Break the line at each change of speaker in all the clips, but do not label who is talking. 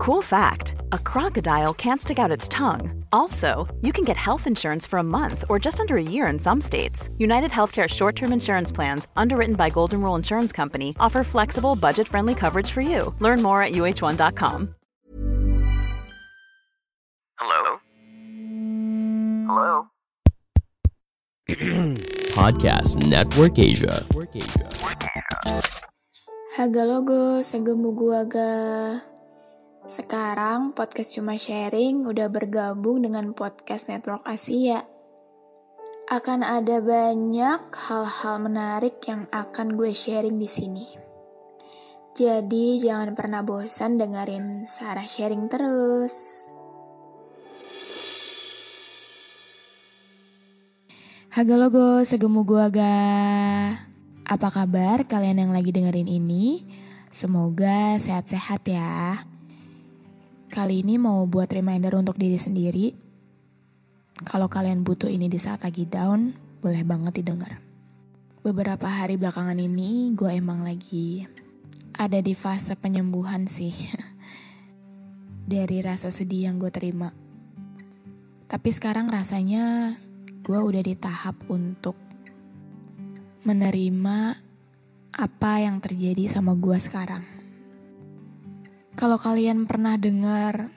Cool fact a crocodile can't stick out its tongue. Also, you can get health insurance for a month or just under a year in some states. United Healthcare short term insurance plans, underwritten by Golden Rule Insurance Company, offer flexible, budget friendly coverage for you. Learn more at uh1.com.
Hello? Hello?
Podcast Network Asia.
Haga logo, segemu gua ga. Sekarang podcast cuma sharing udah bergabung dengan podcast Network Asia. Akan ada banyak hal-hal menarik yang akan gue sharing di sini. Jadi jangan pernah bosan dengerin Sarah sharing terus. Haga logo, segemu gua ga. Apa kabar kalian yang lagi dengerin ini? Semoga sehat-sehat ya. Kali ini mau buat reminder untuk diri sendiri. Kalau kalian butuh ini di saat lagi down, boleh banget didengar. Beberapa hari belakangan ini, gue emang lagi ada di fase penyembuhan sih. Dari rasa sedih yang gue terima. Tapi sekarang rasanya gue udah di tahap untuk menerima apa yang terjadi sama gue sekarang. Kalau kalian pernah dengar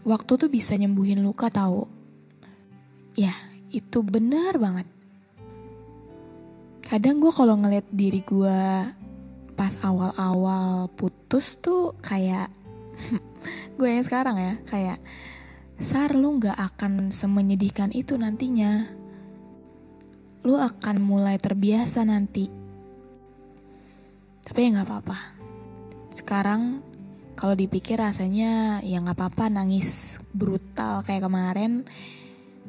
waktu tuh bisa nyembuhin luka tahu? Ya, itu benar banget. Kadang gue kalau ngeliat diri gue pas awal-awal putus tuh kayak gue yang sekarang ya kayak Sar lu gak akan semenyedihkan itu nantinya Lu akan mulai terbiasa nanti Tapi ya gak apa-apa Sekarang kalau dipikir rasanya ya gak apa-apa nangis brutal kayak kemarin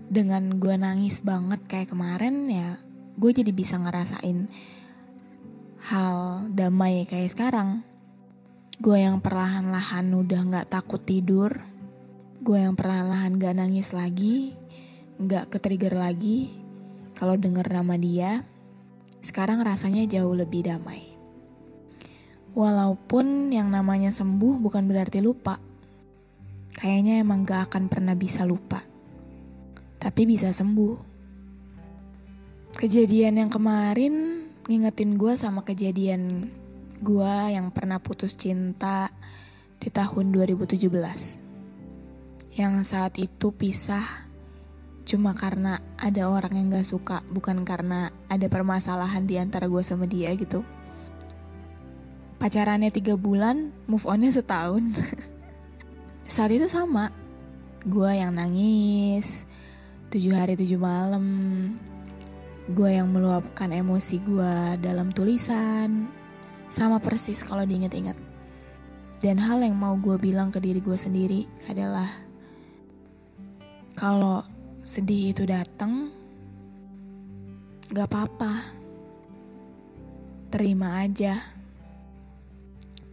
Dengan gue nangis banget kayak kemarin ya Gue jadi bisa ngerasain hal damai kayak sekarang Gue yang perlahan-lahan udah gak takut tidur Gue yang perlahan-lahan gak nangis lagi, gak ketrigger lagi. Kalau denger nama dia, sekarang rasanya jauh lebih damai. Walaupun yang namanya sembuh bukan berarti lupa. Kayaknya emang gak akan pernah bisa lupa. Tapi bisa sembuh. Kejadian yang kemarin ngingetin gue sama kejadian gue yang pernah putus cinta di tahun 2017 yang saat itu pisah cuma karena ada orang yang gak suka, bukan karena ada permasalahan di antara gue sama dia gitu. Pacarannya tiga bulan, move onnya setahun. saat itu sama, gue yang nangis, tujuh hari tujuh malam, gue yang meluapkan emosi gue dalam tulisan, sama persis kalau diinget-inget. Dan hal yang mau gue bilang ke diri gue sendiri adalah kalau sedih itu datang, gak apa-apa. Terima aja.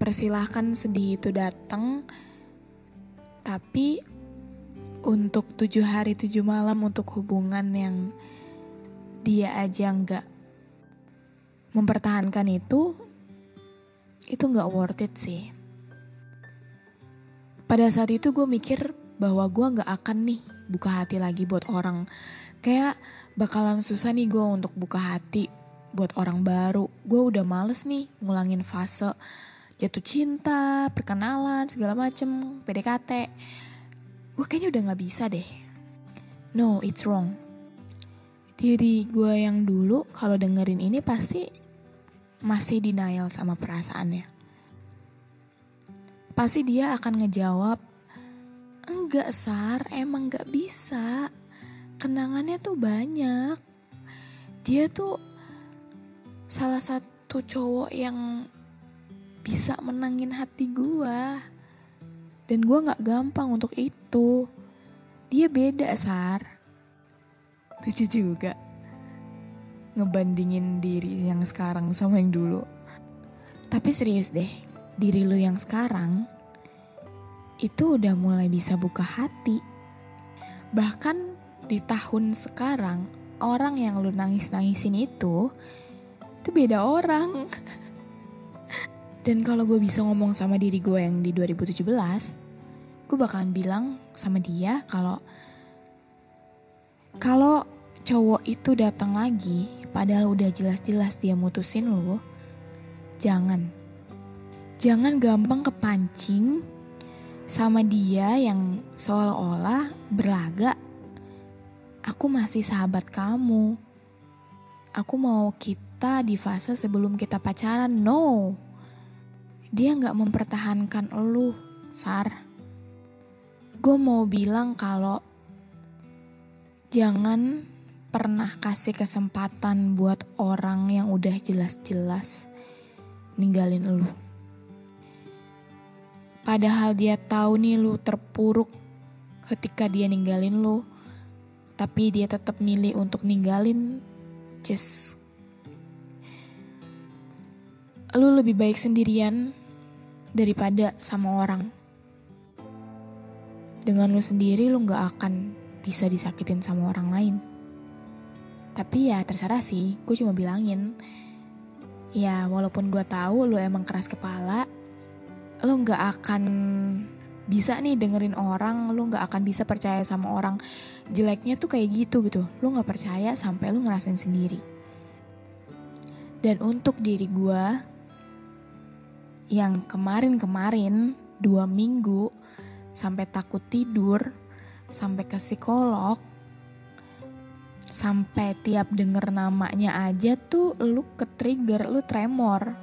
Persilahkan sedih itu datang, tapi untuk tujuh hari tujuh malam untuk hubungan yang dia aja nggak mempertahankan itu, itu nggak worth it sih. Pada saat itu gue mikir bahwa gue nggak akan nih buka hati lagi buat orang. Kayak bakalan susah nih gue untuk buka hati buat orang baru. Gue udah males nih ngulangin fase jatuh cinta, perkenalan, segala macem, PDKT. Gue kayaknya udah gak bisa deh. No, it's wrong. Diri gue yang dulu kalau dengerin ini pasti masih denial sama perasaannya. Pasti dia akan ngejawab, Enggak, Sar, emang gak bisa. Kenangannya tuh banyak. Dia tuh salah satu cowok yang bisa menangin hati gua. Dan gua gak gampang untuk itu. Dia beda, Sar. Lucu juga. Ngebandingin diri yang sekarang sama yang dulu. Tapi serius deh, diri lu yang sekarang itu udah mulai bisa buka hati. Bahkan di tahun sekarang, orang yang lu nangis-nangisin itu, itu beda orang. Dan kalau gue bisa ngomong sama diri gue yang di 2017, gue bakalan bilang sama dia kalau kalau cowok itu datang lagi, padahal udah jelas-jelas dia mutusin lo, jangan. Jangan gampang kepancing sama dia yang seolah-olah berlagak. Aku masih sahabat kamu. Aku mau kita di fase sebelum kita pacaran. No. Dia nggak mempertahankan lu, Sar. Gue mau bilang kalau jangan pernah kasih kesempatan buat orang yang udah jelas-jelas ninggalin lu. Padahal dia tahu nih lu terpuruk ketika dia ninggalin lu. Tapi dia tetap milih untuk ninggalin. Just lu lebih baik sendirian daripada sama orang. Dengan lu sendiri lu gak akan bisa disakitin sama orang lain. Tapi ya terserah sih, gue cuma bilangin. Ya walaupun gue tahu lu emang keras kepala, lo nggak akan bisa nih dengerin orang, lo nggak akan bisa percaya sama orang jeleknya tuh kayak gitu gitu. Lo nggak percaya sampai lo ngerasain sendiri. Dan untuk diri gue yang kemarin-kemarin dua minggu sampai takut tidur, sampai ke psikolog, sampai tiap denger namanya aja tuh lu ke trigger, lu tremor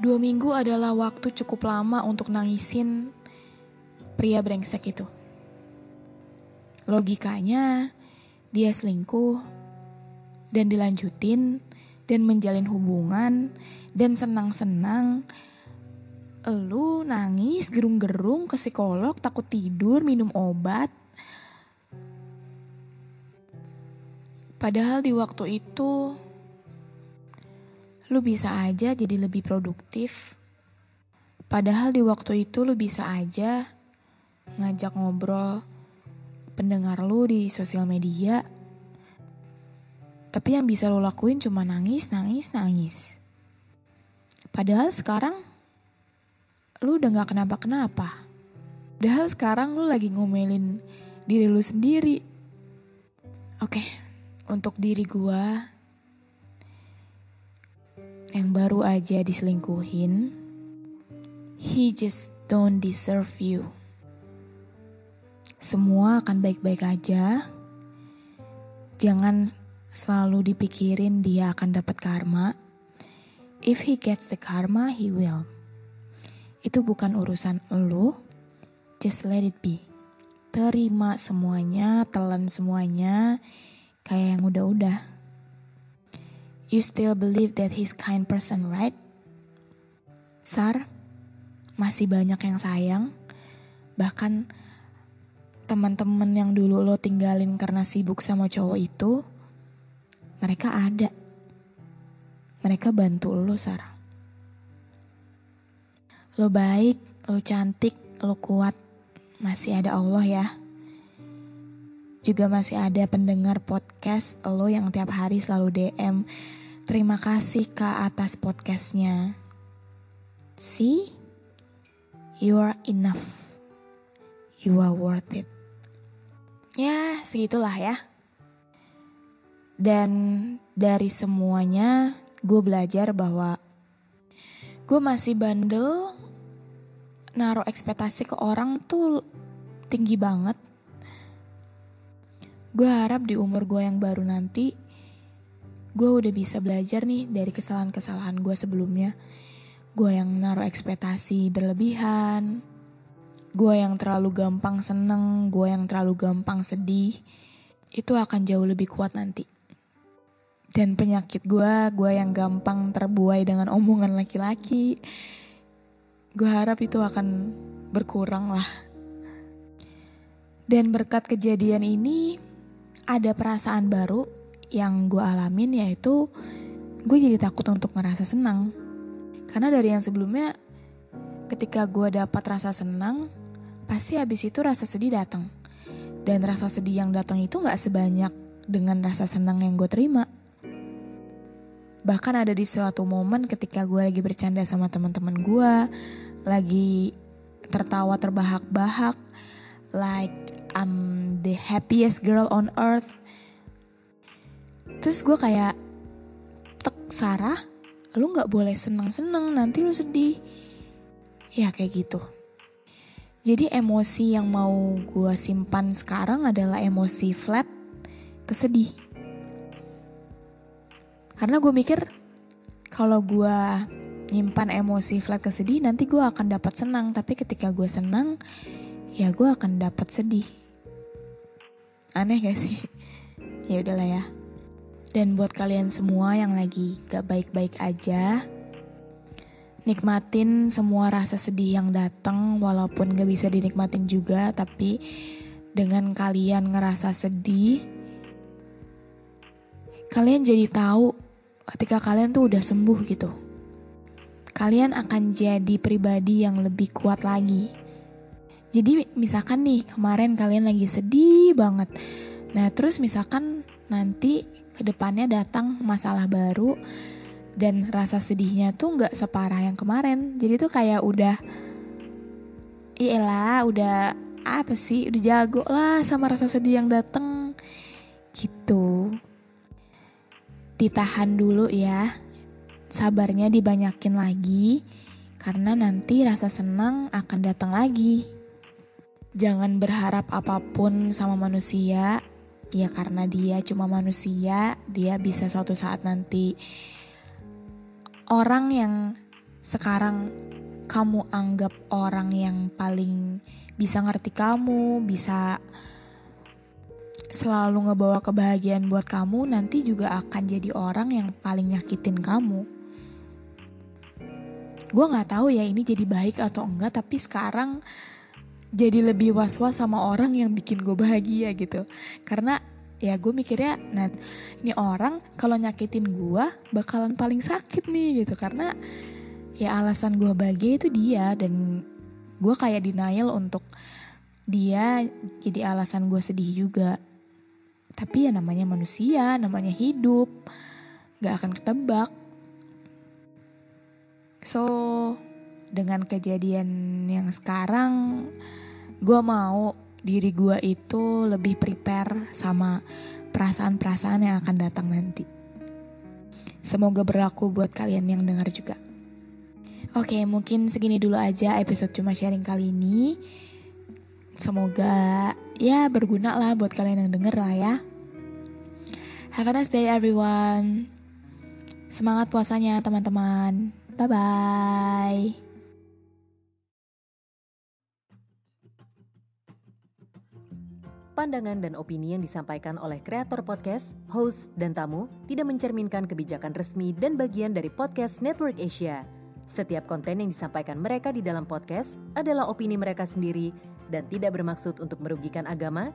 Dua minggu adalah waktu cukup lama untuk nangisin pria brengsek itu. Logikanya, dia selingkuh dan dilanjutin dan menjalin hubungan dan senang-senang. Lu nangis gerung-gerung ke psikolog, takut tidur, minum obat. Padahal di waktu itu lu bisa aja jadi lebih produktif. Padahal di waktu itu lu bisa aja ngajak ngobrol pendengar lu di sosial media. Tapi yang bisa lu lakuin cuma nangis, nangis, nangis. Padahal sekarang lu udah gak kenapa-kenapa. Padahal sekarang lu lagi ngomelin diri lu sendiri. Oke, untuk diri gua yang baru aja diselingkuhin, he just don't deserve you. Semua akan baik-baik aja. Jangan selalu dipikirin dia akan dapat karma. If he gets the karma, he will. Itu bukan urusan lo. Just let it be. Terima semuanya, telan semuanya, kayak yang udah-udah. You still believe that he's kind person, right? Sar, masih banyak yang sayang. Bahkan teman-teman yang dulu lo tinggalin karena sibuk sama cowok itu, mereka ada. Mereka bantu lo, Sar. Lo baik, lo cantik, lo kuat. Masih ada Allah ya. Juga masih ada pendengar podcast lo yang tiap hari selalu DM Terima kasih Kak atas podcastnya. See, you are enough. You are worth it. Ya, segitulah ya. Dan dari semuanya, gue belajar bahwa gue masih bandel, naruh ekspektasi ke orang tuh tinggi banget. Gue harap di umur gue yang baru nanti, gue udah bisa belajar nih dari kesalahan-kesalahan gue sebelumnya. Gue yang naruh ekspektasi berlebihan, gue yang terlalu gampang seneng, gue yang terlalu gampang sedih, itu akan jauh lebih kuat nanti. Dan penyakit gue, gue yang gampang terbuai dengan omongan laki-laki, gue harap itu akan berkurang lah. Dan berkat kejadian ini, ada perasaan baru yang gue alamin yaitu gue jadi takut untuk ngerasa senang. Karena dari yang sebelumnya ketika gue dapat rasa senang, pasti habis itu rasa sedih datang. Dan rasa sedih yang datang itu gak sebanyak dengan rasa senang yang gue terima. Bahkan ada di suatu momen ketika gue lagi bercanda sama teman-teman gue, lagi tertawa terbahak-bahak, like I'm the happiest girl on earth. Terus gue kayak, tek Sarah, lu nggak boleh seneng-seneng, nanti lu sedih. Ya kayak gitu. Jadi emosi yang mau gue simpan sekarang adalah emosi flat, kesedih. Karena gue mikir kalau gue nyimpan emosi flat kesedih nanti gue akan dapat senang. Tapi ketika gue senang ya gue akan dapat sedih. Aneh gak sih? Ya udahlah ya. Dan buat kalian semua yang lagi gak baik-baik aja nikmatin semua rasa sedih yang datang walaupun gak bisa dinikmatin juga tapi dengan kalian ngerasa sedih kalian jadi tahu ketika kalian tuh udah sembuh gitu kalian akan jadi pribadi yang lebih kuat lagi. Jadi misalkan nih kemarin kalian lagi sedih banget. Nah terus misalkan nanti ke depannya datang masalah baru dan rasa sedihnya tuh nggak separah yang kemarin. Jadi tuh kayak udah, iyalah udah apa sih udah jago lah sama rasa sedih yang datang gitu. Ditahan dulu ya. Sabarnya dibanyakin lagi, karena nanti rasa senang akan datang lagi. Jangan berharap apa pun sama manusia, ya karena dia cuma manusia, dia bisa suatu saat nanti. Orang yang sekarang kamu anggap orang yang paling bisa ngerti kamu, bisa selalu ngebawa kebahagiaan buat kamu, nanti juga akan jadi orang yang paling nyakitin kamu. Gue nggak tahu ya ini jadi baik atau enggak tapi sekarang jadi lebih was-was sama orang yang bikin gue bahagia gitu. Karena ya gue mikirnya nah ini orang kalau nyakitin gue bakalan paling sakit nih gitu. Karena ya alasan gue bahagia itu dia dan gue kayak denial untuk dia jadi alasan gue sedih juga tapi ya namanya manusia namanya hidup gak akan ketebak So, dengan kejadian yang sekarang, gue mau diri gue itu lebih prepare sama perasaan-perasaan yang akan datang nanti. Semoga berlaku buat kalian yang dengar juga. Oke, mungkin segini dulu aja episode cuma sharing kali ini. Semoga ya berguna lah buat kalian yang denger lah ya. Have a nice day everyone. Semangat puasanya teman-teman. Bye-bye.
Pandangan dan opini yang disampaikan oleh kreator podcast, host, dan tamu tidak mencerminkan kebijakan resmi dan bagian dari podcast Network Asia. Setiap konten yang disampaikan mereka di dalam podcast adalah opini mereka sendiri dan tidak bermaksud untuk merugikan agama,